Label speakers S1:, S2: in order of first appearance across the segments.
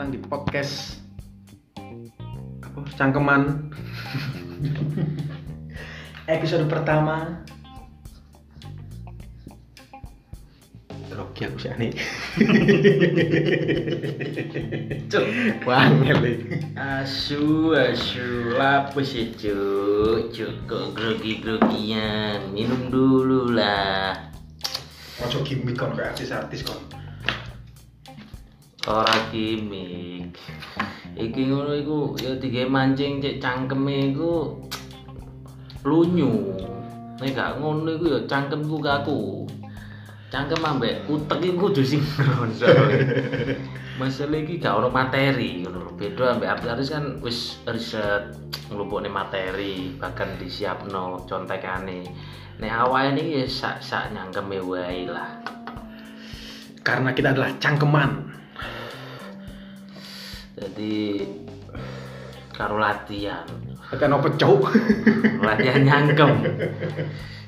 S1: datang di podcast apa cangkeman. Episode pertama. Grogi aku sih aneh cuk wangel
S2: Asu, asu, lapis sih cuk, cuk kok grogi-grogian, minum dulu lah.
S1: Ojo gimmick kon kayak artis-artis kon.
S2: Ora gimmick. Iki ngono iku ya digawe mancing cek cangkeme iku lunyu. Nek gak ngono iku ya cangkemku kaku. Cangkem ambek utek iku kudu sinkron. Masalah iki gak ono materi ngono lho. Beda ambek artis kan wis riset nglumpukne materi, bahkan disiapno contekane. Nek awake niki ya sak-sak nyangkeme wae lah.
S1: Karena kita adalah cangkeman.
S2: Jadi karo latihan,
S1: Kan apa cuk?
S2: latihan nyangkem.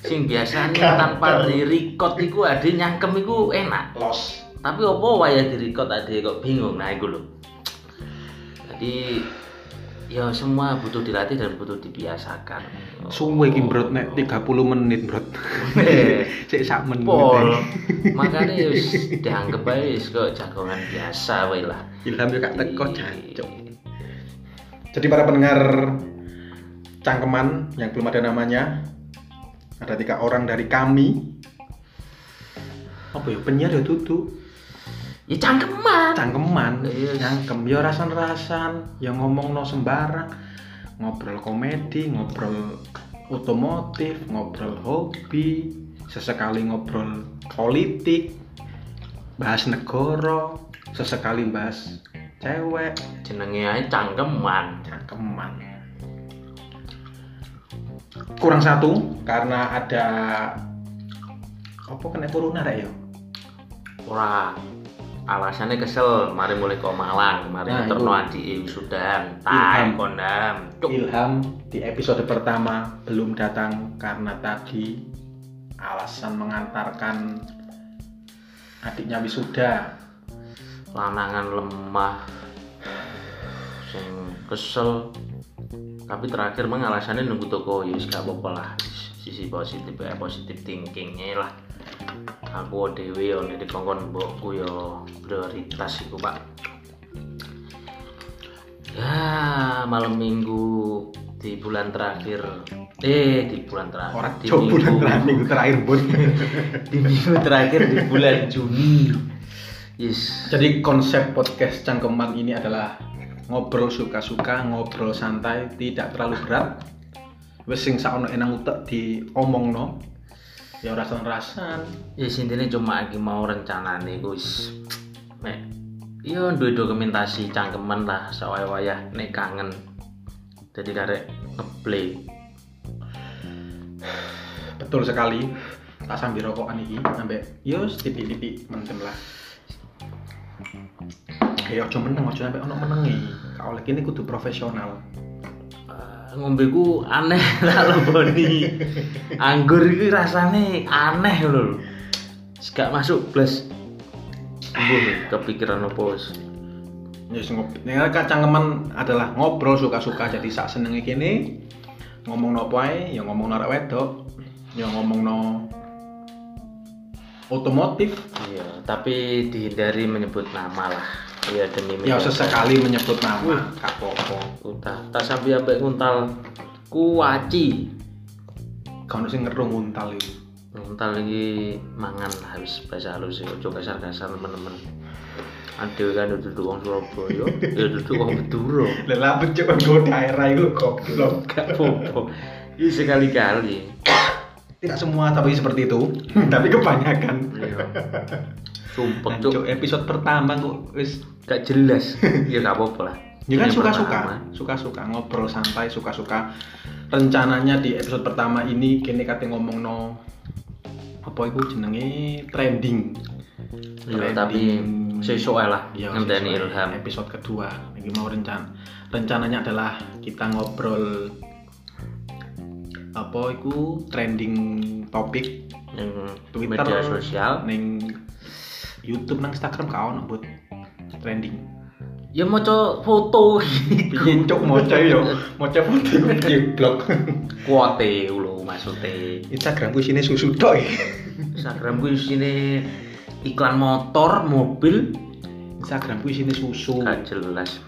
S2: Sing biasanya tanpa di record iku ade nyangkem iku enak.
S1: Los.
S2: Tapi opo wae di record ade kok bingung nah iku lho. Jadi ya semua butuh dilatih dan butuh dibiasakan.
S1: Suwe iki brot nek 30 menit brot. Sik sak menit.
S2: Pol. Makanya wis dianggap ae wis kok jagongan biasa wae lah.
S1: Ilham yo gak teko jancuk. Jadi para pendengar cangkeman yang belum ada namanya ada tiga orang dari kami. Apa ya penyiar ya tutu
S2: Ya cangkeman.
S1: cangkeman.
S2: Iya.
S1: cangkem. Ya rasan-rasan. Ya ngomong no sembarang. Ngobrol komedi ngobrol otomotif ngobrol hobi sesekali ngobrol politik bahas negara sesekali bahas cewek.
S2: Jenenge ae cangkeman.
S1: cangkeman. Kurang satu karena ada apa kena corona rek ya?
S2: Ora alasannya kesel. Mari mulai ke Malang mari
S1: Nah,
S2: terno wisudan
S1: Ilham.
S2: time kondam. Cuk.
S1: Ilham di episode pertama belum datang karena tadi alasan mengantarkan adiknya wisuda.
S2: lanangan lemah. Sing kesel. Tapi terakhir mah alasannya nunggu toko ya gak apa-apa lah. Sisi positif ya positif thinkingnya lah aku dewe yo nek dikongkon mbokku yo prioritas iku pak ya malam minggu di bulan terakhir eh di bulan terakhir
S1: Orang
S2: di
S1: cok bulan
S2: minggu-
S1: terakhir minggu terakhir bun.
S2: di minggu terakhir di bulan Juni yes
S1: Jadi konsep podcast cangkeman ini adalah ngobrol suka-suka, ngobrol santai, tidak terlalu berat. Wes sing saono enang utek diomongno. Ya rasan-rasan.
S2: ya intinya cuma lagi mau rencana nih guys nek iya duwe dokumentasi cangkeman lah soalnya wayah nek kangen jadi karek ngeplay
S1: Betul sekali. Tak sambil rokokan iki ambek yo titik-titik mentem lah. Ya ojo meneng, ojo sampe ono menengi. Kak oleh kini kudu profesional.
S2: Eh, ngombe ku aneh lah leboni anggur itu rasanya aneh lho. Gak masuk plus Mbuh, kepikiran apa wis?
S1: Yes, ngob. Nek cangkeman adalah ngobrol suka-suka jadi sak senenge kene ngomong no ae, ya ngomong arek wedok, ya ngomong no otomotif,
S2: iya tapi dihindari menyebut nama lah ya demi
S1: ya sesekali menyebut nama, gak apa-apa.
S2: udah tak sampai ambek nguntal kuaci
S1: Kau sing ngerung nguntal iki.
S2: nguntal lagi mangan habis bahasa halus sih ojo kasar kasar temen-temen Adewe kan duduk wong Surabaya, ya duduk wong Madura.
S1: Lah lah pencuk nggo daerah iku goblok.
S2: Gak apa-apa. Ini sekali-kali.
S1: Tidak semua tapi seperti itu, tapi kebanyakan.
S2: Sumpah cuk,
S1: Cuk, episode pertama kok wis
S2: gak jelas. Ya gak apa-apa lah.
S1: Ya kan suka-suka, suka-suka ngobrol santai, suka-suka. Rencananya di episode pertama ini kini kate ngomong no apa itu jenenge trending.
S2: Iya, tapi sesuai lah
S1: Ya,
S2: ngenteni ilham.
S1: Episode kedua, ini mau rencana. Rencananya adalah kita ngobrol apa itu trending topik
S2: Yang
S1: Twitter,
S2: media sosial.
S1: neng YouTube nang Instagram kau buat trending.
S2: Ya maca foto
S1: Piye cuk maca yo. Maca foto iku jeblok.
S2: kuote lho maksude.
S1: Instagramku isine susu tok.
S2: Instagram ku isine iklan motor, mobil,
S1: Instagramku isine susu.
S2: gak jelas.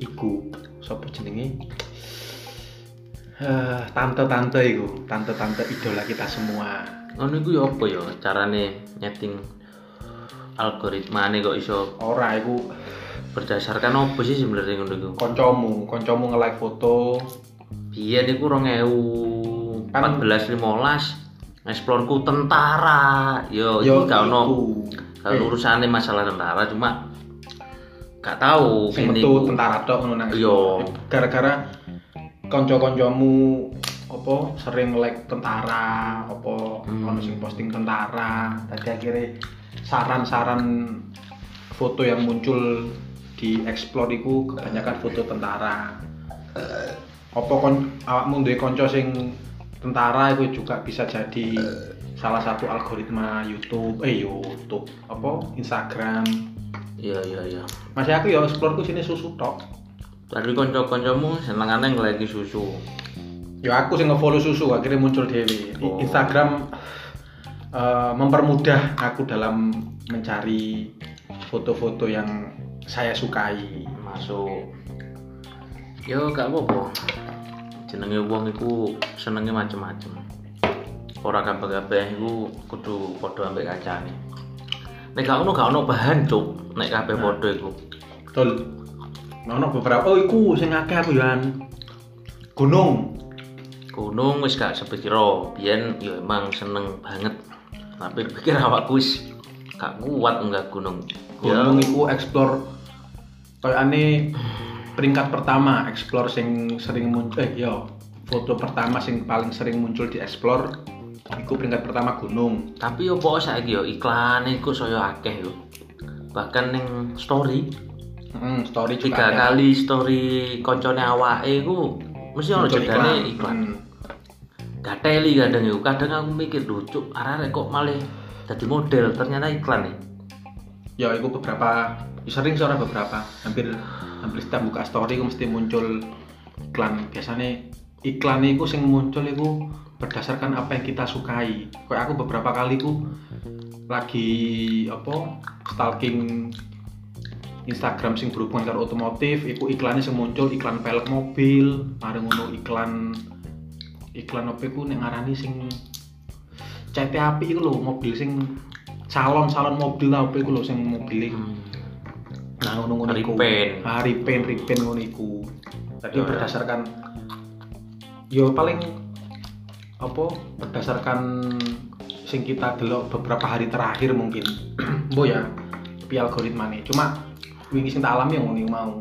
S1: Iku sapa jenenge? Eh, tante-tante iku, tante-tante idola kita semua.
S2: Ngono iku ya apa ya carane nyeting algoritmane kok iso
S1: Ora iku
S2: berdasarkan apa sih sebenarnya ngono iku?
S1: kancamu, kancamu nge-like foto.
S2: Biyen iku 2014 15 eksplorku tentara. Yo ono
S1: iku.
S2: gak ono urusane masalah tentara cuma gak tahu
S1: sing metu tentara tok ngono nang.
S2: Iya.
S1: Gara-gara kanca-kancamu apa sering like tentara, apa
S2: Hmm.
S1: ono sing posting tentara. Tadi akhirnya saran-saran foto yang muncul di explore iku kebanyakan foto tentara. Apa kon awakmu duwe kanca sing tentara itu juga bisa jadi salah satu algoritma YouTube, eh YouTube, apa Instagram.
S2: Iya iya iya.
S1: Masih aku ya explore ku sini susu tok.
S2: Tadi kanca-kancamu senengane ngelagi susu.
S1: Ya aku sih ngefollow susu akhirnya muncul dewi.
S2: Oh.
S1: Instagram eh, mempermudah aku dalam mencari foto-foto yang saya sukai.
S2: Masuk. Yo gak apa-apa. Jenenge wong iku senenge macem-macem. Ora kabeh-kabeh iku kudu padha ambek kacane. Nek gak ono gak ono bahan, Cuk. Nek kabeh
S1: Nah.
S2: padha iku.
S1: Betul. Ono beberapa oh iku sing akeh aku yan. Gunung.
S2: Gunung wis gak sepikira. Biyen yo emang seneng banget. Tapi pikir awakku wis gak kuat enggak gunung. Ya,
S1: Gunung iku explore kayak aneh peringkat pertama explore sing sering muncul eh yo foto pertama sing paling sering muncul di explore iku peringkat pertama gunung
S2: Tapi yo pokok saiki yo iklan iku saya akeh yo. Bahkan ning story
S1: Hmm, story juga
S2: tiga
S1: ada.
S2: kali story koncone awake iku mesti ono
S1: Muncul
S2: jedane iklan.
S1: Hmm.
S2: Gateli kadang yo. Kadang aku mikir lucu, arek kok malah jadi model ternyata iklan nih.
S1: Ya, itu beberapa sering seorang beberapa hampir hampir setiap buka story itu mesti muncul iklan. Biasanya iklan itu sing muncul itu berdasarkan apa yang kita sukai. Kayak aku beberapa kali ku lagi apa stalking Instagram sing berhubungan karo otomotif, iku iklannya sing muncul iklan pelek mobil, mari ngono iklan iklan apa iku nek ngarani sing CT api iku lho, mobil sing salon-salon mobil lah apa iku lho sing mobil iku. Nah ngono-ngono iku.
S2: Repaint.
S1: Ah, repaint, repaint ngono iku.
S2: Ya.
S1: berdasarkan yo paling apa berdasarkan sing kita delok beberapa hari terakhir mungkin. Mbok ya pi algoritma nih. Cuma wingi sing tak alami yang ngono mau.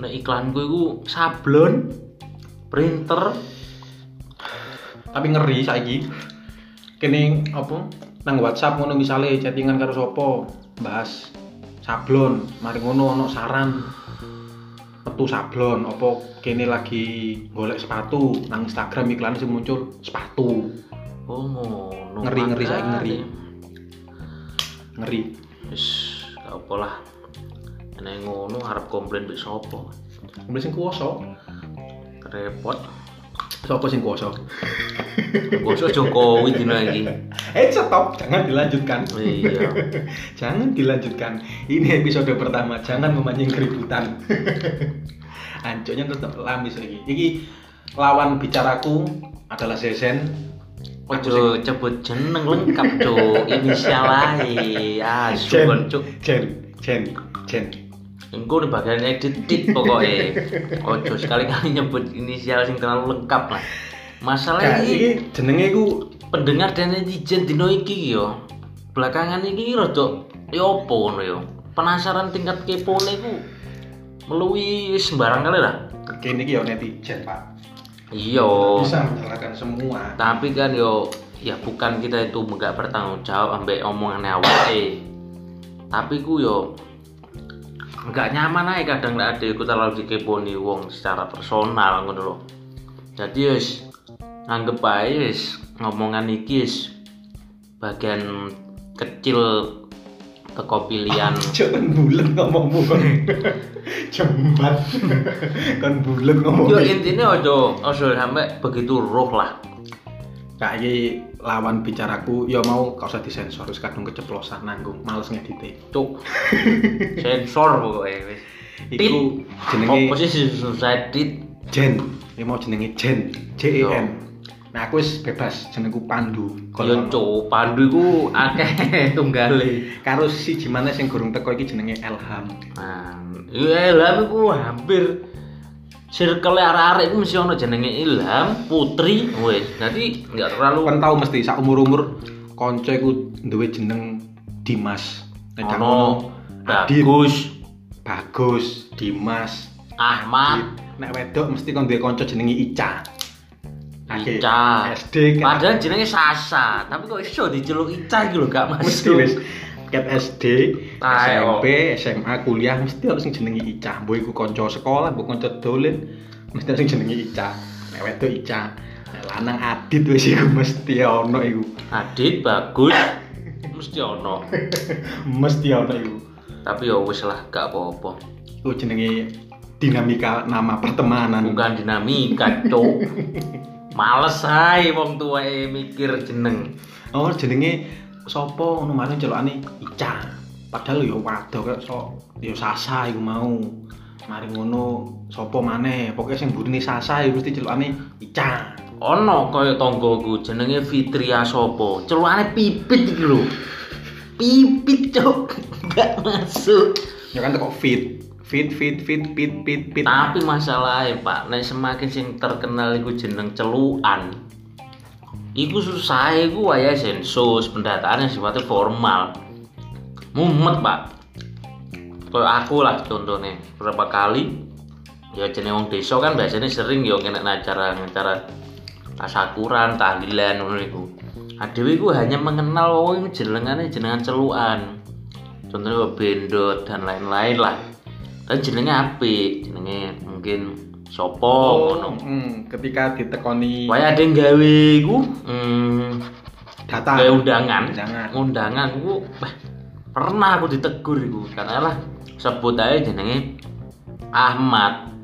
S2: Nek iklanku iku sablon, printer,
S1: Tapi ngeri saiki. Kene apa nang WhatsApp ngono misale chattingan karo sapa bahas sablon, mari ngono ono saran metu sablon apa kene lagi golek sepatu nang Instagram iklan sing muncul sepatu
S2: oh ngono.
S1: Ngeri, ngeri, saiki ngeri. ngeri
S2: Wis apa lah. Nek ngono arep komplain mbek sapa?
S1: Kemudian sing kuwasa
S2: Repot.
S1: Sapa sing kuwasa
S2: Bosok Jokowi dina iki.
S1: eh stop jangan dilanjutkan.
S2: Iya.
S1: jangan dilanjutkan. Ini episode pertama. Jangan memancing keributan. Ancoknya tetap lamis lagi. Ini lawan bicaraku adalah Zesen
S2: Ojo sebut jeneng lengkap, Cuk. Inisial ae. Ah,
S1: Jen.
S2: Suwon, Cuk.
S1: Jen. Jen. Jen
S2: Engko di bagian edit tit pokoknya. Ojo sekali-kali nyebut inisial sing terlalu lengkap lah. Masalah ini
S1: ini jenenge ku
S2: pendengar dan netizen dino iki yo. Belakangan iki rada yo opo ngono yo. Penasaran tingkat kepone ku meluwi sembarang kali lah.
S1: kene iki ya netizen Pak
S2: Iya.
S1: bisa menyalahkan semua
S2: Tapi kan yo ya bukan kita itu nggak bertanggung jawab ambek omongannya awake. Tapi ku yo nggak nyaman aja kadang nggak ada aku terlalu dikeponi wong secara personal ngono loh. Jadi wis anggap aja wis ngomongan iki wis bagian kecil teko pilihan
S1: Jangan bulet ngomongmu kon. Jembat. Kon bulet ngomong.
S2: yo intinya ojo ojo sampai begitu roh lah
S1: Kak iki lawan bicaraku ya mau gak usah disensor wis kadung keceplosan nanggung males ngedite.
S2: cuk sensor pokoknya wis
S1: Iku jenenge
S2: sih susah dit
S1: Jen. Ini mau jenenge Jen, J E N. Nah, aku wis bebas jenengku Pandu. Kalau
S2: cuk pandu iku akeh tunggale
S1: karo si gimana sing gurung teko iki jenenge Elham.
S2: nah ilham iku hampir circle arek-arek iku mesti ono jenenge ilham putri wis jadi nggak terlalu
S1: Kan tau mesti sak umur-umur kanca iku duwe jeneng Dimas. Gak
S2: ono. bagus.
S1: Bagus, Dimas,
S2: Ahmad.
S1: Nek wedok mesti kon duwe kanca jenenge Ica.
S2: Ica.
S1: SD kan
S2: Padahal jenenge Sasa, tapi kok iso diceluk Ica iki lho gak
S1: mesti
S2: masuk.
S1: wis ket SD. SMP, SMA, kuliah mesti harus sing jenenge Ica. Mbok iku kanca sekolah, mbok kanca dolen, mesti harus sing jenenge Ica. Nek wedok Ica. Lanang Adit wis iku mesti ono iku.
S2: Adit bagus mesti ono.
S1: Mesti ono iku.
S2: Tapi ya wis lah gak apa-apa.
S1: Iku jenenge dinamika nama pertemanan.
S2: Bukan dinamika, cuk. Males ae wong tuwae mikir jeneng.
S1: Oh, jenenge sapa ngono maring celokane Ica. Padahal yo waduh kok so yo Sasa iku mau. Mari ngono sapa maneh? Pokoke sing burine Sasa iku mesti celokane Ica.
S2: Ono kaya tanggoku jenenge Fitria sapa? Celukane pipit iki lho. Pipit, cuk. Gak masuk.
S1: Ya kan teko fit. Fit fit fit fit fit fit.
S2: Tapi masalahnya Pak, nek semakin sing terkenal iku jeneng celukan. Iku susah iku wayahe sensus, pendataan yang sifatnya formal. Mumet, Pak. Kayak aku lah contohnya, berapa kali ya jeneng wong desa kan biasanya sering ya kena acara acara tasakuran, tahlilan ngono iku. Adewe iku hanya mengenal wong jenengane jenengan celukan. Contohnya bendot dan lain-lain lah. Dan jenenge apik, jenenge mungkin sopo
S1: Oh,
S2: ngono.
S1: hmm, ketika ditekoni
S2: Waya ada yang gawe iku hmm,
S1: data
S2: gawe undangan.
S1: Undangan.
S2: Undangan iku wah, pernah aku ditegur iku. Katakanlah sebut aja jenenge Ahmad.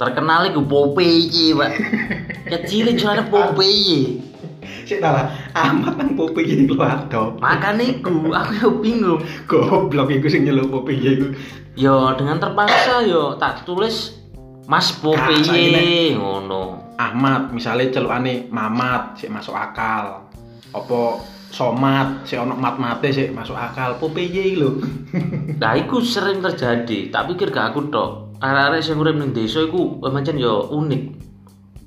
S2: Terkenal iku Popeye, Pak. Kecil juara Popeye.
S1: Sik ta lah, Ahmad nang Popi iki keluar do.
S2: Makanya iku aku yo bingung.
S1: Goblok iku sing nyeluk Popi iku.
S2: Yo dengan terpaksa yo tak tulis Mas
S1: Kacang
S2: Popeye ngono.
S1: Ahmad misalnya celukane Mamat sik masuk akal. Apa Somat sik ono mat-mate sik masuk akal. Popi iki lho.
S2: Nah, iku sering terjadi, tak pikir gak aku tok. Arek-arek sing urip ning desa iku eh, pancen yo unik.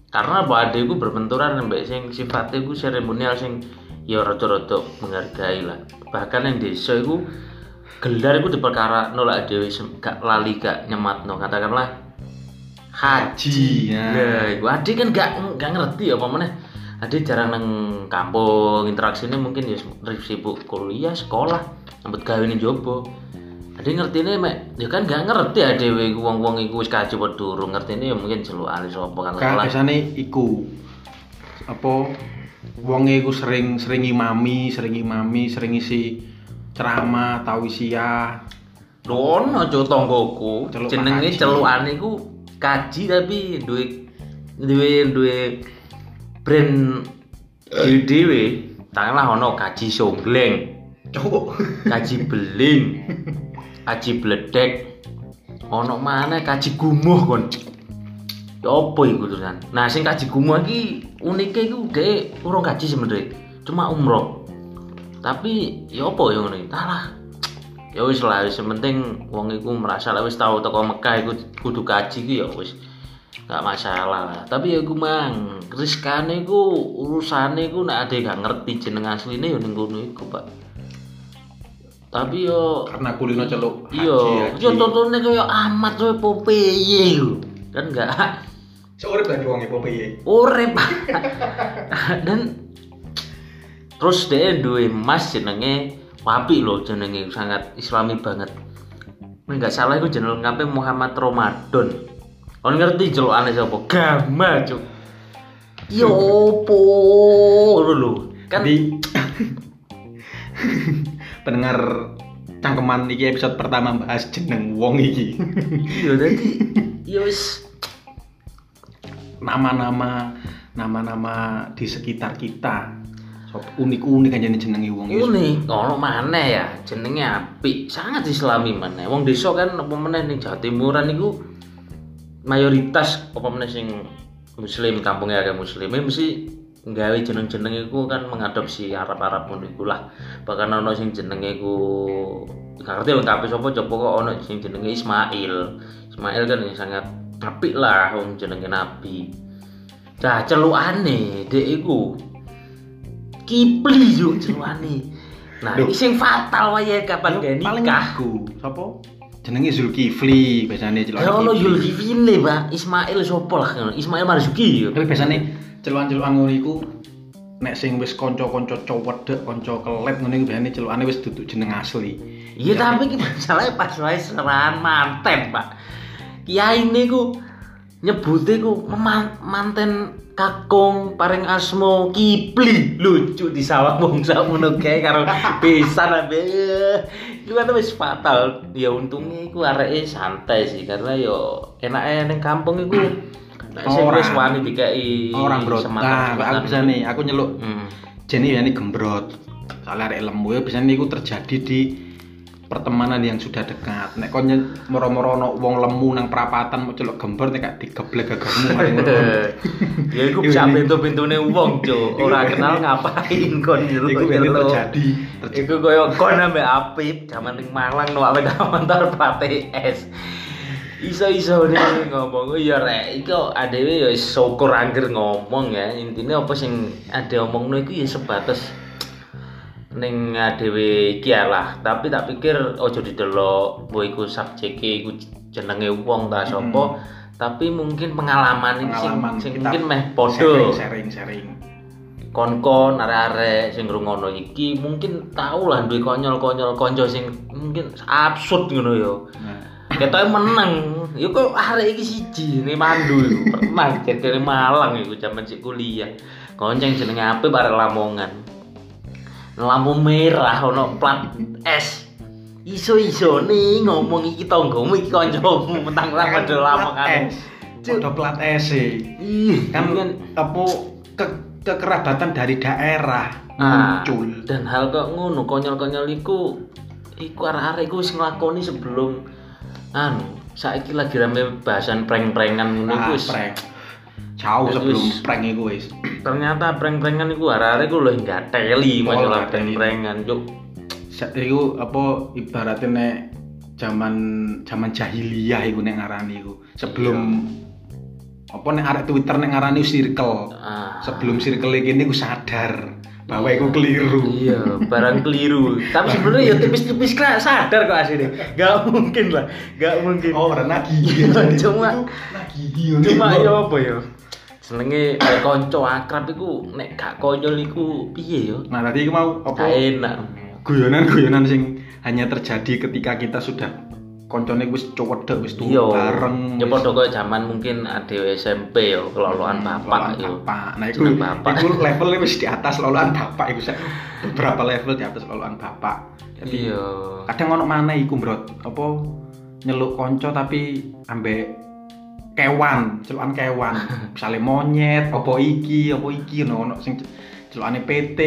S2: Karena apa ade iku berbenturan mbek sing sifatnya iku seremonial sing ya rada-rada menghargai lah. Bahkan yang desa iku gelar iku diperkara nolak sem- gak lali gak nyematno katakanlah haji.
S1: ya.
S2: Nah, iku ade kan gak gak ngerti apa meneh. Ade jarang nang kampung, interaksinya mungkin ya sibuk kuliah, sekolah, nyambut gawe ning jopo. Ade ngertine mek, ya kan gak ngerti ya dhewe wong-wong iku wis kaji apa durung ngertine ya mungkin celukane sapa kan
S1: Kan
S2: lah.
S1: biasane iku apa wonge iku sering sering imami, sering imami, sering isi ceramah, tausiah.
S2: Dono aja tanggoku, jenenge celukane iku kaji tapi duwe duwe duwe brand dhewe dhewe. Tanganlah ono kaji sombleng,
S1: Cuk.
S2: kaji beling, kaji bledek. Ono mana kaji gumuh kon. Apa iku terusan? Nah, sing kaji gumuh iki unike iku dhek urung kaji sebenarnya. Cuma umroh. Tapi ya apa ya ngono iki? Alah. Ya wis lah, wis penting wong iku merasa lah wis tau teko Mekah iku kudu kaji iku ya wis gak masalah lah. Tapi ya iku mang, riskane iku urusane iku nek ade gak ngerti jeneng asline ya ning kono iku, Pak. Tapi yo
S1: Karena kulino celuk
S2: iya, yo tontone kaya Ahmad kowe Popeye. Kan enggak
S1: Seurip lagi wonge Popi
S2: urip. Dan terus dia duwe mas jenenge Wapi loh jenenge sangat islami banget. Nek enggak salah iku jeneng lengkapnya Muhammad Ramadan. Kon ngerti jelukane sapa? Gama, Cuk. Yo opo ngono lho. Kan
S1: Jadi pendengar cangkeman iki episode pertama bahas jeneng wong iki.
S2: Iya dadi ya wis
S1: Nama-nama nama-nama di sekitar kita. Sop unik-unik aja nih jenenge wong iki.
S2: unik. Ono maneh ya jenenge apik sangat islami maneh. Wong desa kan apa meneh ning Jawa Timuran iku mayoritas apa meneh sing muslim kampungnya ada muslim mesti nggawe jeneng-jeneng iku kan mengadopsi Arab-Arab ngono iku lah. Bahkan ono sing jenenge iku gak ngerti lengkap sapa coba kok ono sing jenenge Ismail. Ismail kan yang sangat apik lah wong jenenge nabi. Nah celukane dek iku Kipli yo celukane nah iki sing fatal wae kapan
S1: Yo,
S2: gak nikah
S1: iku sapa? Jenenge Zulkifli biasanya celok.
S2: Ya ono Zulkifli, Pak. Ismail sapa lah. Ismail Marzuki yo.
S1: Tapi biasanya celuan-celuan ngono iku nek sing wis kanca-kanca cowedek, kanca kelet ngono iku biasane celukane wis duduk jeneng asli.
S2: Iya tapi ki masalahnya pas wae serahan manten, Pak. Kiai niku nyebute ku meman- manten kakung paring asmo Kipli lucu di sawah wong sakmono kae karo besan abe itu kan wis fatal ya untungnya iku areke santai sih karena yo enake ning kampung iku nek sing
S1: Orang.
S2: wis wani dikai
S1: Orang bro. Nah, aku bisa nih, aku nyeluk
S2: Hmm.
S1: Ya ini gembrot. Soalnya arek lemu ya biasanya itu terjadi di pertemanan yang sudah dekat. Nek kon moro-moro ono wong lemu nang perapatan mau celuk gember nek gak digeblek gegermu
S2: ya iku bisa pintu-pintune wong, Cuk. Ora kenal ngapain kon
S1: Iku biasanya
S2: nyeluk.
S1: terjadi.
S2: Iku koyo kon ambek Apip jaman ning Malang numpak sepeda motor plate S. Iso-iso nih ngomong, oh iya rek, iku adewe ya syukur angger ngomong ya. Intine apa sing ade omongno iku ya sebatas ning adewe iki ya lah. Tapi tak pikir ojo didelok mbok iku subjeke iku jenenge wong ta sapa. Tapi mungkin pengalaman sing,
S1: Pengalaman
S2: sing
S1: kita
S2: mungkin meh
S1: Sharing,
S2: padha
S1: sharing, sharing.
S2: kon-kon arek-arek sing ngrungokno iki mungkin tau lah duwe konyol-konyol konco sing mungkin absurd ngono ya.
S1: Nah,
S2: Ketoke meneng. Ya kok arek iki siji ning Mandu iku. Pernah jadi Malang iku jaman sik kuliah. Konceng jenenge apik arek Lamongan. Lampu merah ono plat S. Iso-iso nih ngomong iki tanggamu iki kancamu mentang ora padha Lamongan. Cuk.
S1: Udah plat S e. Kan
S2: kan
S1: apa ke, kekerabatan dari daerah
S2: Ah,
S1: muncul.
S2: dan hal kok ngono konyol-konyol iku iku arek-arek iku wis nglakoni sebelum anu saiki lagi rame bahasan prank-prankan ngono iku
S1: Ah,
S2: wis
S1: prank. Jauh
S2: Wis-
S1: sebelum
S2: wis.
S1: prank itu wis.
S2: ternyata prank-prankan iku arek-arek iku lho enggak teli
S1: Oh,
S2: masalah
S1: nggak
S2: prank-prankan cuk
S1: Iku apa ibaratnya nek zaman zaman jahiliyah iku nek ngarani iku. Sebelum apa nek arek Twitter nek ngarani circle.
S2: ah
S1: Sebelum circle ini ku sadar bahwa iku keliru.
S2: iya barang keliru tapi sebenarnya ya tipis-tipis kena sadar kok asli gak mungkin lah gak mungkin
S1: Oh, ora nagih.
S2: Cuma-
S1: nagih.
S2: cuma ya apa ya senenge kayak konco akrab iku nek gak konyol iku piye yo
S1: Nah, tadi iku mau apa?
S2: gak enak
S1: guyonan-guyonan sing hanya terjadi ketika kita sudah koncone wis cowedek wis turu
S2: iya
S1: bareng
S2: ya padha koyo jaman mungkin ade SMP yo keloloan bapak
S1: loloan
S2: yo
S1: bapak. Nah,
S2: Jeneng bapak.
S1: itu levelnya wis di atas loloan bapak itu beberapa level di atas loloan bapak. Jadi
S2: iya
S1: kadang ono mana iku, Bro. Apa nyeluk konco tapi ambek kewan, celukan kewan. Misalnya monyet, apa iki, apa iki ono ono sing celukane PT.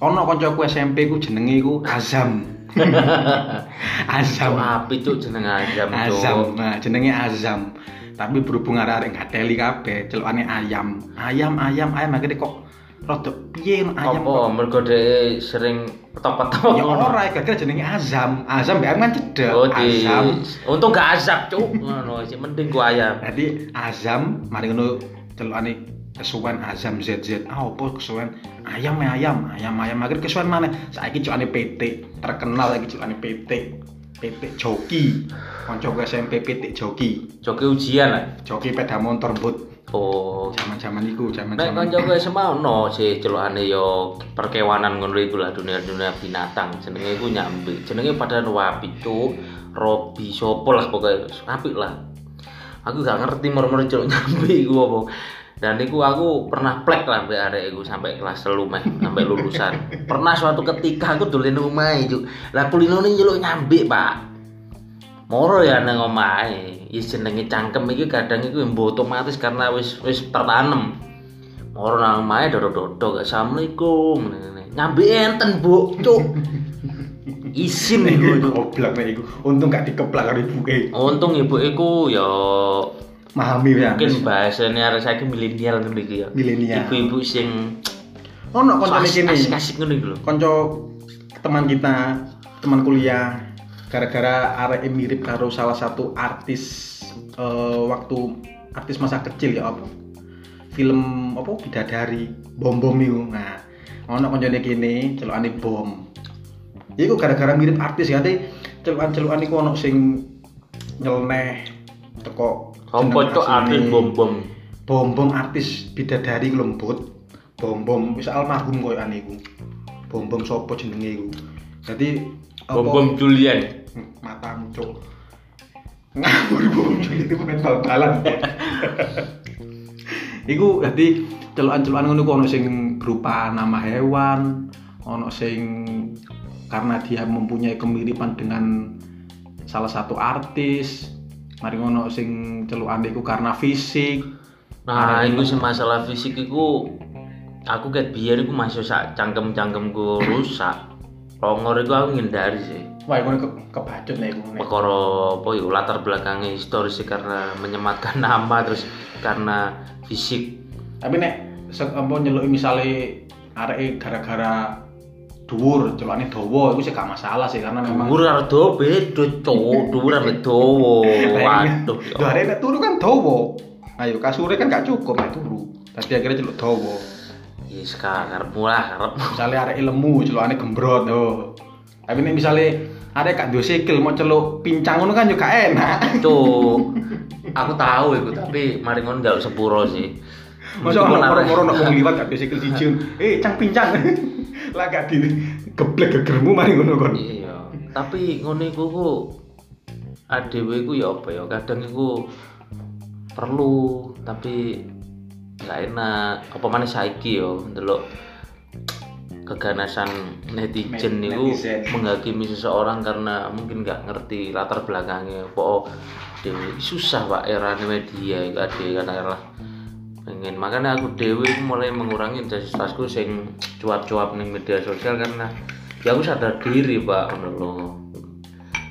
S1: Ono koncoku SMP ku jenenge iku Azam. Azam.
S2: Cuk api cuk jeneng
S1: Azam.
S2: cuk
S1: Nah, jenenge Azam. Tapi berhubung arek ngateli kabeh, celukane ayam. Ayam, ayam, ayam akhirnya kok rada piye ayam
S2: apa mergo dhek sering petok-petok
S1: Ya ora, gara-gara jenenge Azam. Azam mbek kan cedek.
S2: oh di
S1: Azam.
S2: untung gak azab cuk ngono sih mending ku ayam
S1: Jadi Azam mari ngono celukane kesuwen Azam ZZ. Ah opo kesuwen ayam ya ayam, ayam ayam akhir kesuwen mana? Saiki cukane PT, terkenal lagi cukane PT. PT Joki. Kancaku SMP PT Joki.
S2: joki ujian lah
S1: Joki peda motor but
S2: oh
S1: zaman-zaman iku,
S2: Nek
S1: zaman-zaman.
S2: kancaku SMA ono sih celukane yo perkewanan ngono iku lah dunia-dunia binatang. Jenenge iku nyambi. Jenenge padahal wapi cuk. Robi sopo lah pokoknya apik lah. Aku gak ngerti moro-moro celuk nyambi iku apa. dan iku aku pernah plek lah sampai arek iku sampai kelas telu meh sampai lulusan pernah suatu ketika aku dolen omahe juk lah kulinone njeluk nyambi pak moro ya nang omahe. Ya jenenge cangkem iki kadang iku mbok otomatis karena wis wis tertanam moro nang omahe dodo-dodo assalamualaikum. Ngene nyambi enten bu cuk. Isin iku
S1: goblok nek iku. Untung gak dikeplak karo ibuke.
S2: Untung ibu iku ya
S1: memahami ya
S2: mungkin bahasanya arek saiki milenial ngono iki ya.
S1: Milenial.
S2: ibu-ibu sing
S1: ono koncone kene
S2: asik-asik ngono iki lho.
S1: Konco teman kita teman kuliah gara-gara arek mirip karo salah satu artis eh, waktu artis masa kecil ya apa film apa bidadari bom bom itu nah ono koncone kene celokane bom. Iku gara-gara mirip artis ya nanti celukan-celukan iku ono sing nyeleneh teko
S2: Apa cok
S1: asline.
S2: artis bom-bom?
S1: Bom bom artis bidadari lembut. Bom bom wis almarhum koyo ane iku. Bom bom sopo jenenge iku? Jadi apa-
S2: bom-bom Julian
S1: matamu cok ngawur bom Juli itu main bal-balan. Iku jadi celukan-celukan ngono ku ono sing berupa nama hewan ono sing karena dia mempunyai kemiripan dengan salah satu artis mari ngono sing celukan iku karena fisik.
S2: Nah itu sih masalah fisik iku aku ket biar iku masih sak cangkem-cangkemku rusak. Longor iku aku ngindari sih
S1: Wah, iku ke kebacut nih iku.
S2: perkara apa ya latar belakangnya historis karena menyematkan nama terus karena fisik
S1: Tapi nek apa nyeluk misale areke gara-gara dhuwur, celukane dawa iku sih gak masalah sih karena memang
S2: dhuwur karo dawa beda cowok dhuwur ambek dawa waduh ya
S1: Lho arek nek turu kan dawa. Ayo kasure kan gak cukup nek turu. Dadi akhirnya celuk dawa.
S2: ya sekarang murah karep
S1: Misale arek lemu celukane gembrot yo. Tapi misale arek gak duwe sikil mau celuk pincang ngono kan juga enak.
S2: Cuk, aku tahu itu tapi mari ngono njaluk sepuro sih.
S1: Masa
S2: arek-
S1: moro-moro nek wong liwat gak sikil siji. Eh, cang pincang. Lah gak di geblek gegermu mari ngono kon.
S2: Iya, tapi ngono iku ku adewe iku ya apa ya kadang iku perlu tapi nggak enak apa mana saiki yo ndelok keganasan netizen niku
S1: netizen.
S2: menghakimi seseorang karena mungkin nggak ngerti latar belakangnya. Kok dewe susah pak era media itu ada katakanlah pengen. Makanya aku dewe iku mulai mengurangi intensitasku sing cuap-cuap ning media sosial karena ya aku sadar diri pak lho.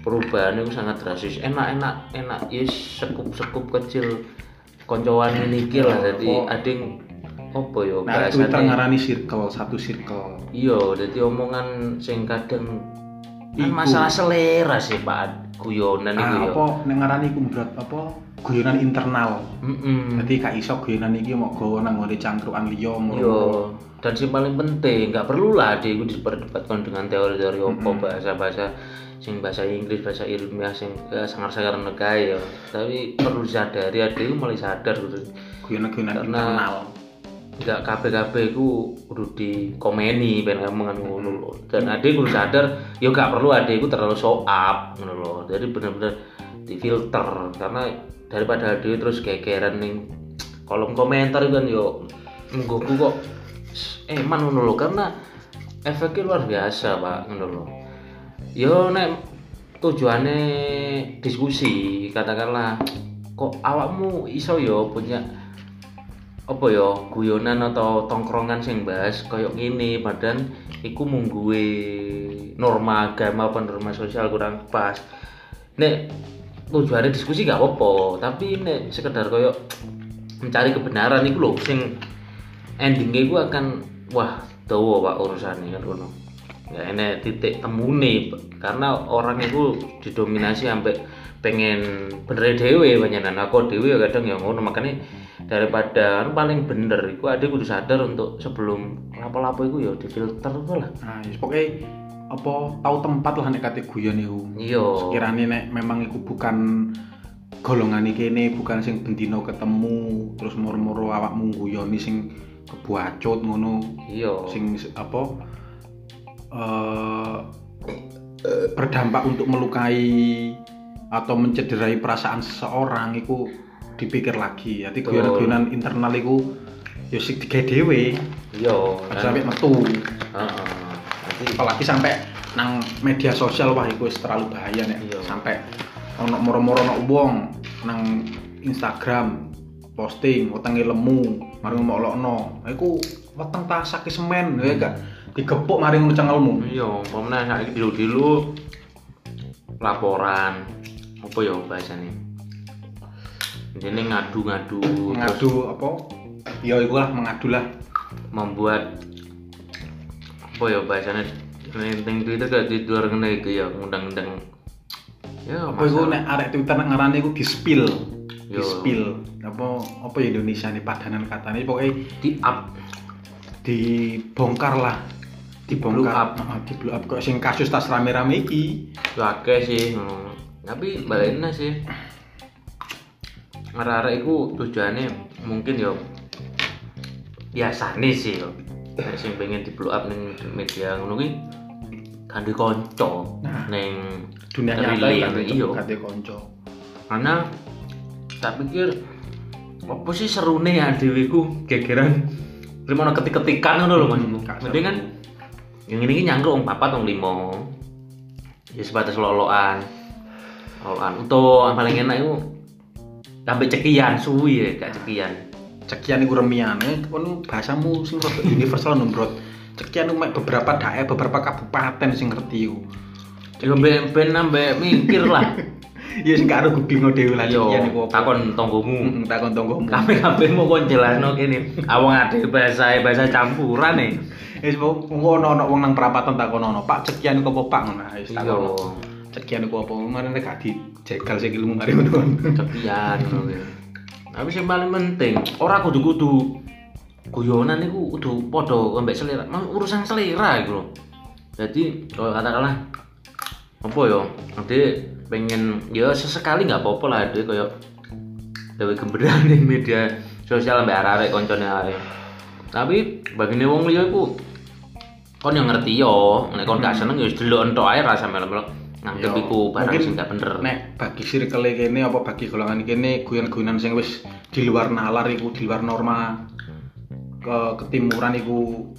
S2: Perubahan itu sangat drastis. Enak-enak enak. Yes sekup-sekup kecil koncoan ini lah. Jadi
S1: Oh.
S2: ading apa yo
S1: Nah, Twitter
S2: bahasane
S1: ngarani circle, satu circle.
S2: iya jadi omongan sing kadang kan
S1: Iku.
S2: masalah selera sih pak guyonan itu
S1: Ah,
S2: yo
S1: apa ning ngarani iku berat apa guyonan internal.
S2: Mm-mm.
S1: Jadi gak iso guyonan iki mau gawa nang ngone cangkruan liya
S2: Yo,
S1: moro.
S2: dan sing paling penting nggak perlu lah dia itu diperdebatkan dengan teori-teori apa bahasa-bahasa sing bahasa Inggris bahasa ilmiah sing eh, sangar-sangar negai ya tapi perlu sadari ada mulai sadar gitu
S1: Guyonan-guyonan
S2: Karena-
S1: internal.
S2: Nggak kabeh-kabeh ku kudu dikomeni ben omongan ngono lho. Dan ade kudu sadar ya gak perlu ade ku terlalu show up ngono lho. Jadi bener-bener difilter karena daripada ade terus gegeran ning kolom komentar itu kan yo menggoku kok eman ngono lho karena efeknya luar biasa Pak ngono lho. Yo nek tujuannya diskusi katakanlah kok awakmu iso yo punya apa ya guyonan atau tongkrongan sing bahas koyok gini badan iku mungguwe norma agama apa norma sosial kurang pas. Nek tujuannya diskusi gak apa tapi nek sekedar koyok mencari kebenaran iku lho sing endingnya iku akan wah dawa pak urusannya kan ngono ya ini titik temune karena orang itu didominasi sampai pengen bener dewe banyakan aku dewe ya kadang ya ngono makanya daripada anu paling bener iku ada kudu sadar untuk sebelum lapo-lapo iku ya difilter itu lah.
S1: Nah, ya pokoknya apa tahu tempat lah nek kate guyon iku.
S2: iya.
S1: Sekiranya nek memang iku bukan golongan iki kene bukan sing bendino ketemu terus moro-moro awakmu guyoni sing kebuacut ngono
S2: iya.
S1: sing apa eh berdampak untuk melukai atau mencederai perasaan seseorang itu dipikir lagi. Jadi
S2: Betul.
S1: guyonan-guyonan internal iku ya sik Aja
S2: kan?
S1: sampai metu.
S2: Heeh. Jadi
S1: Apalagi sampai nang media sosial wah wis terlalu bahaya nek
S2: Iya.
S1: sampai ono moro-moro ono wong nang Instagram posting wetenge lemu mari ngomolokno iku weteng ta saki semen ya gak digepuk mari ngono cengelmu.
S2: Iya umpamanya saiki dulu-dulu laporan. Apa ya bahasanya ini ngadu-ngadu
S1: ngadu apa? Ya iku lah mengadu lah.
S2: Membuat apa ya bahasanya penting itu gak di luar kena itu ya undang-undang ya
S1: apa iku
S2: masalah.
S1: nek arek Twitter nek ngarane iku di spill. Di
S2: Yo.
S1: spill. Apa apa Indonesia nih padanan katanya pokoknya
S2: di up.
S1: dibongkar lah dibongkar
S2: up.
S1: Heeh, di blow up kok sing kasus tas rame-rame iki
S2: ya akeh sih ngono. tapi baliknya sih arah-arah itu tujuannya mungkin ya biasa nih sih yo sing pengen di blow up ning media ngono kuwi kan dikonco
S1: Nah.
S2: ning
S1: dunia nyata kan
S2: iya.
S1: kate konco
S2: karena tak pikir apa sih serune ya dhewe ku gegeran terima ketik-ketikan ngono lho Mas. Mending kan yang ini nyangkruk wong papat wong limo. Ya sebatas loloan. Loloan. Untuk yang paling enak itu sampai cekian suwi ya, gak cekian.
S1: cekian iku remiane kon bahasamu sing universal no bro cekian mek beberapa daerah beberapa kabupaten sing ngerti iku
S2: Ya ben ben mikir lah.
S1: ya sing gak gue bingung dhewe lah
S2: Yo,
S1: apa
S2: takon tonggomu.
S1: Takon tonggomu
S2: Kabeh-kabeh mau kon jelasno kene. Awang ade bahasa bahasa campuran nih.
S1: wis engko ono ono wong nang perapatan takon ono Pak cekian apa Pak ngono wis
S2: Iya,
S1: takon cekian iku apa ngono nek gak dijegal sing ilmu mari ngono
S2: cekian ngono. Tapi sing paling penting, ora kudu-kudu guyonan iku kudu padha ambek selera. Mang urusan selera iku lho. Jadi kalau katakanlah apa ya, ade pengen ya sesekali nggak apa-apa lah ade koyo dewe gemberan di media sosial ambek arek-arek koncone ae. Tapi bagine wong liya iku kon yang ngerti yo, nek kon gak seneng ya wis delok entok ae rasa melok-melok nganggep
S1: Yo,
S2: iku barang sing gak bener.
S1: nek bagi circle kene apa bagi golongan kene guyon-guyonan sing wis di luar nalar iku di luar norma ke ketimuran iku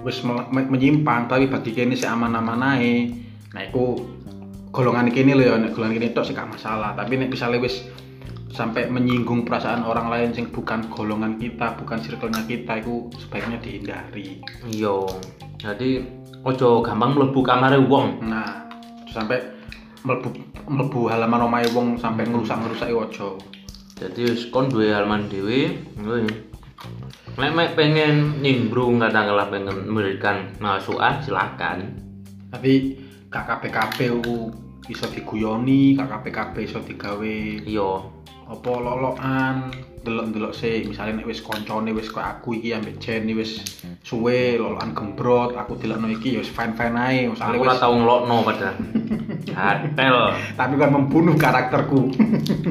S1: wis menyimpang tapi bagi kene sih aman-aman ae nah iku golongan kene lho ya nek golongan kene tok sih gak masalah tapi nek misalnya wis sampai menyinggung perasaan orang lain sing bukan golongan kita bukan circle-nya kita itu sebaiknya dihindari
S2: Iya. Jadi ojo gampang mlebu kamare wong.
S1: nah sampai mlebu mlebu halaman omahe wong sampai ngerusak-ngerusak ojo
S2: Jadi kon duwe halaman ngono ya. Nek mek pengen nimbrung katakanlah pengen memberikan masukan silakan.
S1: tapi KKPKP ku iso diguyoni KKPKP iso digawe
S2: Iya.
S1: apa lolokan delok-delok sih misalnya nek wis koncone wis kok aku iki ambek Jenny wis suwe lolokan gembrot aku delokno iki ya wis fine-fine ae
S2: Aku ora tau ngelokno padahal. Gatel.
S1: tapi kan membunuh karakterku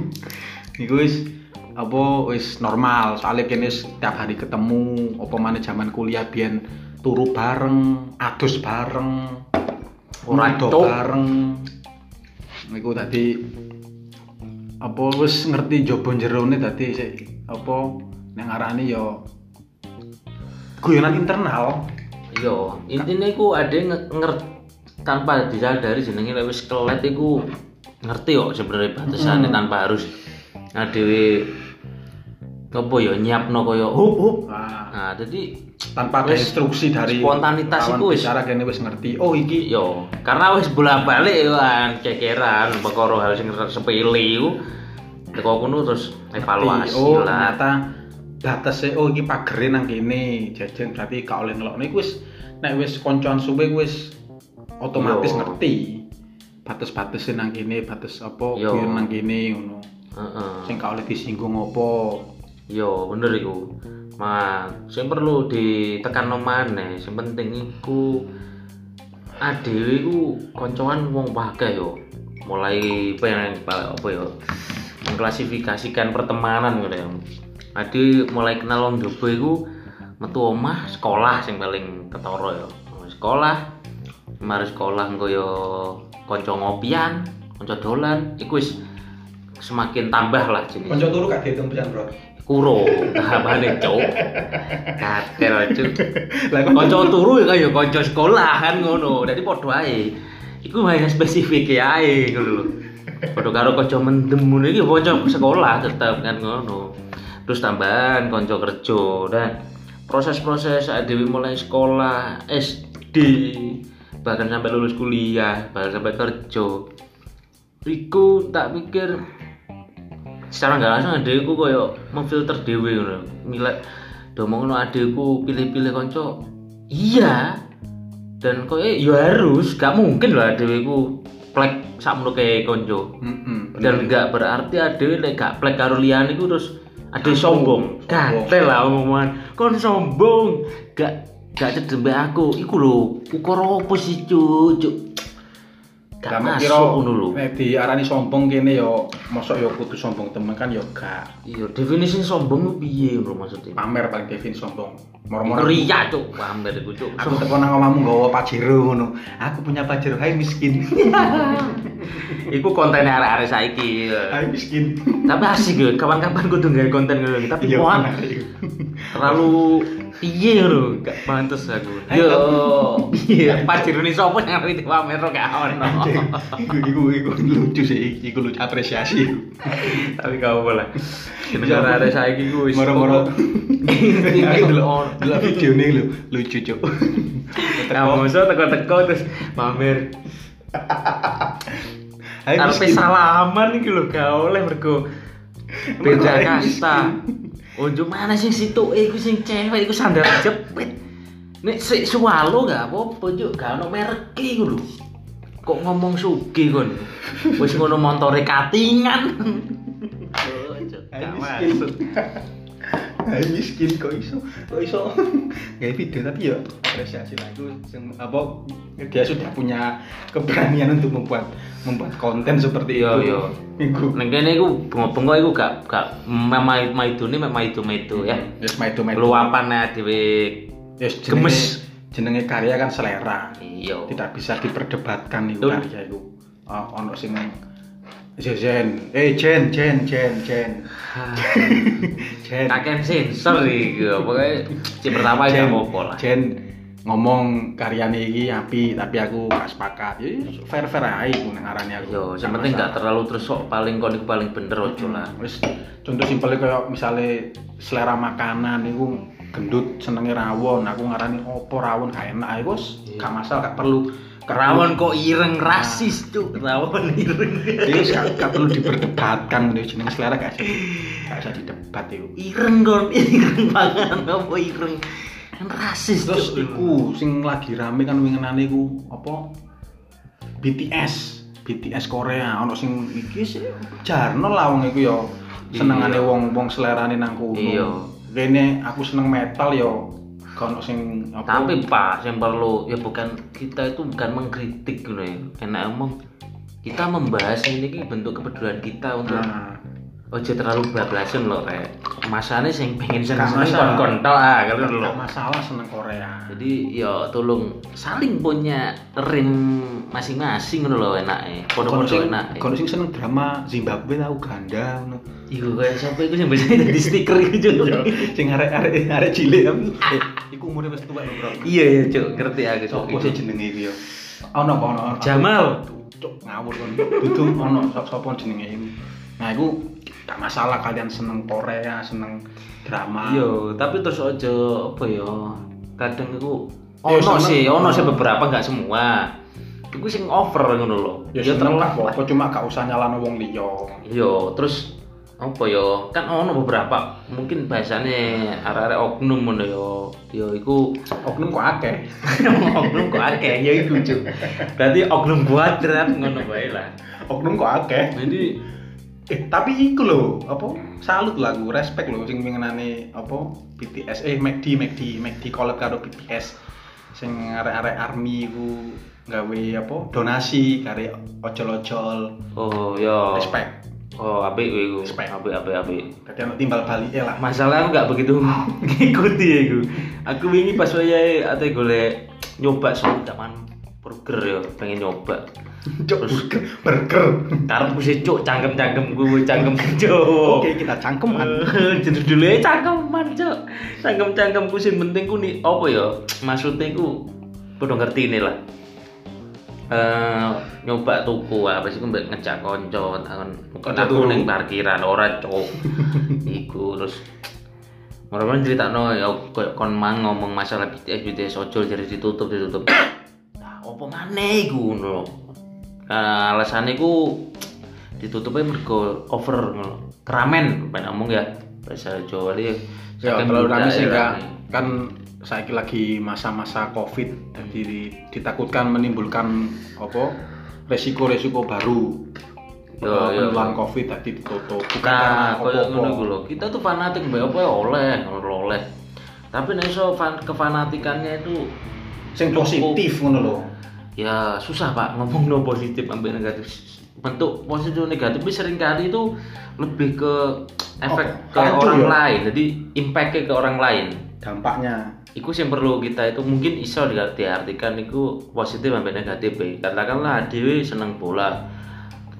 S1: iku wis apa wis normal soalnya kene wis tiap hari ketemu apa mana zaman kuliah biyen turu bareng adus bareng
S2: Ora, Cuk.
S1: bareng iku tadi apa wis ngerti jaba jerone dadi sik apa nek ngarani ya guyonan internal
S2: Iya, intinya iku ada nger tanpa disadari jenenge lek wis kelet iku ngerti kok sebenarnya batasannya tanpa harus ngadewe apa ya nyiapno kaya hup hup.
S1: Nah,
S2: jadi
S1: tanpa ada instruksi dari
S2: spontanitas iku wis.
S1: bicara kene wis ngerti oh iki
S2: yo karena wis bolak-balik kan cekeran perkara hal sing sepele iku teko kono terus evaluasi
S1: oh
S2: lah.
S1: ternyata batasnya oh iki pagere nang kene jajan berarti gak oleh ngelokno iku wis nek wis koncoan suwe wis otomatis
S2: Yo.
S1: ngerti batas-batasnya nang kene batas apa
S2: Yo.
S1: guyon nang kene ngono
S2: Heeh.
S1: sing gak oleh disinggung apa
S2: Yo bener iku. Ma, sing perlu ditekan maneh, sing penting iku adewe iku koncoan wong akeh yo. Mulai pengen apa yo mengklasifikasikan pertemanan ngono ya. Ade mulai kenal wong jobo iku metu omah sekolah sing paling ketara yo. Sekolah mari sekolah engko yo kanca ngopian, kanca dolan iku semakin tambah lah jenis
S1: Konco turu dihitung Bro.
S2: Kuro. Tahabane cuk. Katel cuk. Kanca turu ya kanca sekolah kan ngono. Dadi padha ae. Iku hanya spesifik ya ae ngono lho. Padha karo kanca mendem ngono iki kanca sekolah tetep kan ngono. Terus tambahan kanca kerja dan proses-proses saat dewi mulai sekolah SD bahkan sampai lulus kuliah bahkan sampai kerja. Iku tak pikir secara nggak langsung adekku koyo memfilter dewe ngono. Milih domong adekku pilih-pilih konco iya. Dan kok eh ya harus gak mungkin lah adekku plek sakmono kayak konco dan nggak berarti adewe lek gak plek karo liyane terus ade sombong. gatel lah omongan. Kon sombong. Gak gak cedembe aku. Iku lho ukara opo sih cuk gak masuk lho
S1: nek diarani sombong kene yo mosok yo kudu sombong temen kan yo gak
S2: iya definisi sombong ku piye bro maksudnya
S1: pamer paling definisi sombong. Moro-moro
S2: ria cuk pamer iku cuk
S1: aku teko nang omahmu nggawa pajero ngono. Aku punya pajero, hai miskin.
S2: iku konten arek-arek saiki ya.
S1: hai miskin.
S2: tapi asik ya kapan-kapan kudu gawe konten ngono tapi
S1: Iya, bener, iya.
S2: terlalu piye ngono gak pantes aku. Yo. Iya. Pajirune sapa yang ngerti pamer gak ono.
S1: Iku iku iku lucu sih, iku lucu apresiasi.
S2: tapi gak apa lah. Jeneng arek saiki ku wis
S1: Moro-moro. Aku
S2: lho
S1: delok delok videone lho, lucu cuk.
S2: kamu iso teko-teko terus pamer Arepe salaman iki lho gak oleh mergo. Beda kasta. Unjuk mana sing situ iku sing cewek iku sandal jepit. Nek sik swalo gak apa-apa juk gak ono merek lho. Kok ngomong sugih kon. Wis ngono montore katingan. Oh, gak masuk.
S1: Hai miskin kok iso kok iso gawe video tapi ya apresiasi lah itu apa dia sudah punya keberanian untuk membuat membuat konten seperti
S2: Iya,
S1: itu.
S2: iya.
S1: Iku.
S2: Neng kene iku bengok-bengok iku gak gak maidune mek maidu-maidu ya.
S1: Yes, maido maido.
S2: Luapan dhewe
S1: Yes,
S2: gemes.
S1: jenenge karya kan selera.
S2: Iya.
S1: Tidak bisa diperdebatkan itu karya itu. Oh, ono sing Jen, eh Jen, Jen, Jen, Jen, Jen.
S2: Kakek sensor iki, pokoknya si pertama gak apa-apa lah.
S1: Jen ngomong karyane iki api tapi aku gak sepakat. Ya fair fair ae ku nang arane aku.
S2: Yo, yang penting gak terlalu terus sok paling kon iku paling bener ojo lah.
S1: Wis contoh simpelnya kayak misalnya selera makanan iku gendut senenge rawon, aku ngarani opo rawon gak enak iku wis
S2: Iya.
S1: gak masalah gak perlu
S2: Rawon kok ireng rasis cuk, rawon ireng.
S1: Iya, gak, gak perlu diperdebatkan gitu jeneng selera gak bisa gak bisa didebat itu.
S2: Ireng kon, ireng pangan apa ireng. Kan rasis
S1: Terus iku sing lagi rame kan wingenane iku apa? BTS, BTS Korea ono sing iki sih jarno lah wong iku ya senengane
S2: Iya.
S1: wong-wong selerane nang kono.
S2: Iya.
S1: Rene aku seneng metal ya gak ono sing apa
S2: Tapi pas yang perlu ya bukan kita itu bukan mengkritik gitu ya. Enak emang kita membahas ini ki bentuk kepedulian kita untuk
S1: Nah,
S2: ojo terlalu bablasan loh rek. Masane sing pengen seneng-seneng kon-kon tok ah kalau
S1: gak
S2: lho.
S1: masalah seneng Korea.
S2: Jadi ya tolong saling punya rim masing-masing ngono lho enake.
S1: Kono
S2: Podo-podo
S1: sing
S2: enake.
S1: kono sing seneng drama Zimbabwe tau Uganda ngono.
S2: Iku kaya sapa iku sing biasanya di stiker iku Cuk.
S1: Sing arek-arek arek cilik eh, iku umure wis tuwek lho, Bro.
S2: Iya ya Cuk, ngerti aku.
S1: Sopo sih jenenge iki ya? Ono apa ono?
S2: Jamal.
S1: Cuk ngawur kon. Dudu ono sapa jenenge iki. Nah, iku gak masalah kalian seneng Korea, seneng drama.
S2: Iya, tapi terus aja apa ya? Kadang iku
S1: Ya,
S2: ono sih, ono sih beberapa enggak semua. Iku sing over ngono lho.
S1: Ya
S2: Ya
S1: seneng
S2: terlalu
S1: apa-apa, cuma gak usah nyalano wong liya.
S2: Iya, terus apa ya? Kan ono beberapa mungkin bahasane arek-arek oknum ngono ya. Ya iku
S1: Oknum kok akeh.
S2: oknum kok akeh ya iku. Berarti oknum kuadrat ngono bae lah.
S1: Oknum kok akeh.
S2: Jadi
S1: Eh, tapi iku lho, apa? Salut lah aku, respect lho sing wingenane apa? BTS eh McD, McD, McD collab karo BTS. Sing arek-arek army iku gawe apa? Donasi kare ojol-ojol.
S2: oh ya.
S1: Respect.
S2: Oh, apik kowe iku.
S1: Respect.
S2: Apik apik apik.
S1: Dadi ana timbal balike lah.
S2: Masalah aku gak begitu ngikuti ya aku. Aku wingi pas wayahe ate golek nyoba soal zaman burger ya pengen nyoba
S1: Cuk, burger, burger.
S2: karena sih cuk cangkem-cangkem gue cangkem cuk
S1: Oke, kita cangkeman.
S2: jadi dulu ya cangkeman cuk cangkem-cangkem ku sing penting ku nih apa ya maksudnya ku kudu ngerti ini lah eh nyoba tuku apa sih ku mbek ngejak konco takon kok
S1: Ngejak
S2: aku
S1: turu.
S2: ning parkiran ora cuk iku terus cerita no, ya kon mang ngomong masalah BTS BTS ojol jadi ditutup ditutup. Nah, apa maneh iku ngono. Nah, alasannya iku ditutupnya mergo over. Keramen pengen ngomong ya bahasa Jawa dia.
S1: Ya,
S2: saking
S1: terlalu rame
S2: budaya
S1: sehingga
S2: rame.
S1: kan saya lagi masa-masa covid jadi ditakutkan menimbulkan apa resiko-resiko baru
S2: Yo,
S1: penularan covid tadi ditutup bukan
S2: Nah,
S1: karena apa-apa.
S2: ngono iku lho. Kita tuh fanatik mbak apa ya oleh, oleh. Tapi nek iso fan, kefanatikannya itu
S1: sing positif ngono lho
S2: ya susah pak ngomong no positif ambil negatif bentuk positif negatif tapi sering kali itu lebih ke efek
S1: Oh,
S2: ke orang
S1: ya?
S2: lain jadi impactnya ke orang lain
S1: dampaknya
S2: Iku yang perlu kita itu mungkin iso di- diartikan itu positif sampai negatif ya. Katakanlah Dewi seneng bola.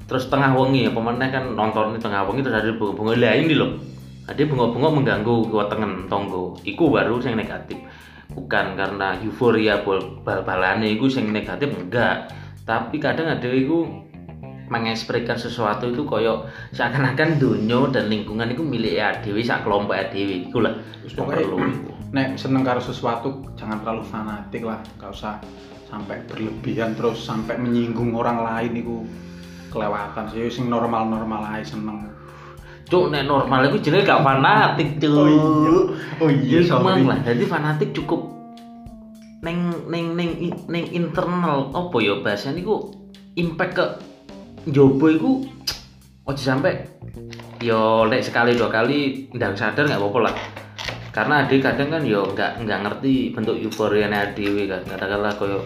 S2: Terus tengah wengi ya pemenang kan nonton di tengah wengi terus ada bunga-bunga lah ini loh. Ada bunga-bunga mengganggu kewatengan tonggo. Iku baru yang negatif. Bukan karena euforia bal bal-balane iku yang negatif enggak. Tapi kadang ada iku mengekspresikan sesuatu itu koyo seakan-akan dunia dan lingkungan itu milik ya dewi sak kelompok ya dewi iku lah perlu
S1: nek seneng karo sesuatu jangan terlalu fanatik lah gak usah sampai berlebihan terus sampai menyinggung orang lain itu kelewatan. Sih sing normal-normal aja seneng
S2: Cuk, nek normal itu jenenge gak fanatik, cuk.
S1: Oh iya. Oh iya,
S2: Ya,
S1: sorry.
S2: lah. Jadi fanatik cukup neng neng neng neng internal apa ya bahasanya niku impact ke jobo iku ojo sampai yo nek sekali dua kali ndang sadar nggak apa-apa lah karena adik kadang kan yo nggak nggak ngerti bentuk euforia adewe kan katakanlah koyo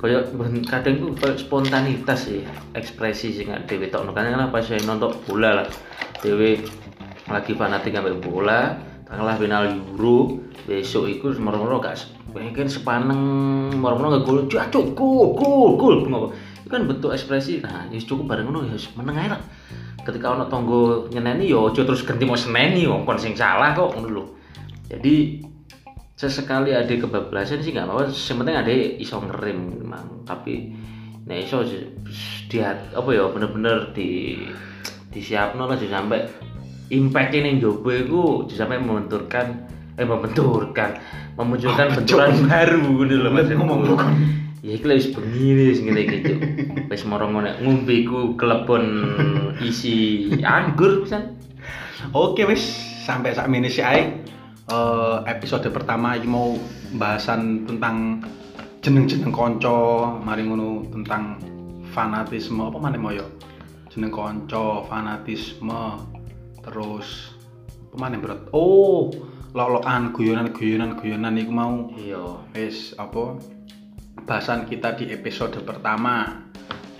S2: ben- kadang tuh koyo spontanitas sih ekspresi sing adewe tok kan apa sih nonton bola lah. Dewe lagi fanatik sampai bola tanggal final Euro. Besok itu moro-moro gak pengen sepaneng moro-moro gak gol. Cacuk gol gol gol. Ngono itu kan bentuk ekspresi. Nah ya cukup bareng ngono ya meneng ae lah. Ketika ono tonggo nyeneni ya aja terus ganti mau seneni wong kon sing salah kok ngono lho. Jadi sesekali ada kebablasan sih nggak apa-apa. Yang penting ada iso ngerem memang tapi nah iso di apa ya bener-bener di disiapno lah sampai impact ini jobo itu sampai membenturkan eh membenturkan memunculkan
S1: Apa,
S2: benturan. baru gitu loh
S1: Lihat ngomong lu kan.
S2: ya iki wis bengi wis ngene iki Cuk. wis moro ngene ngombe iku kelebon isi anggur pisan.
S1: Oke wis. Sampai saat ini sih ae Eh, episode pertama iki mau bahasan tentang jeneng-jeneng konco, mari ngono tentang fanatisme apa mana mau yo? Jeneng konco, fanatisme, terus apa mana bro? Oh, lolokan guyonan guyonan guyonan iku mau
S2: iya
S1: wis apa bahasan kita di episode pertama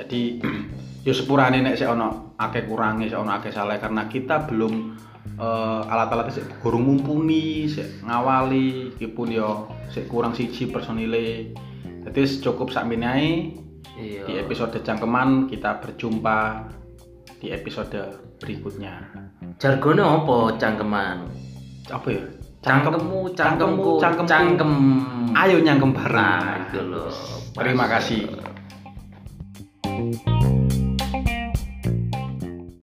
S1: jadi yo sepurane nek sik ono akeh kurangi sik ono akeh salah karena kita belum eh, alat-alatnya sik kurang mumpuni sik ngawali iki pun yo sik kurang siji personile. Jadi cukup sak ae
S2: iya.
S1: di episode cangkeman kita berjumpa di episode berikutnya.
S2: Jargonnya apa cangkeman
S1: apa ya? Cangkemmu
S2: cangkemku
S1: cangkemku.
S2: cangkem.
S1: Ayo nyangkem bareng.
S2: Nah itu loh.
S1: Terima kasih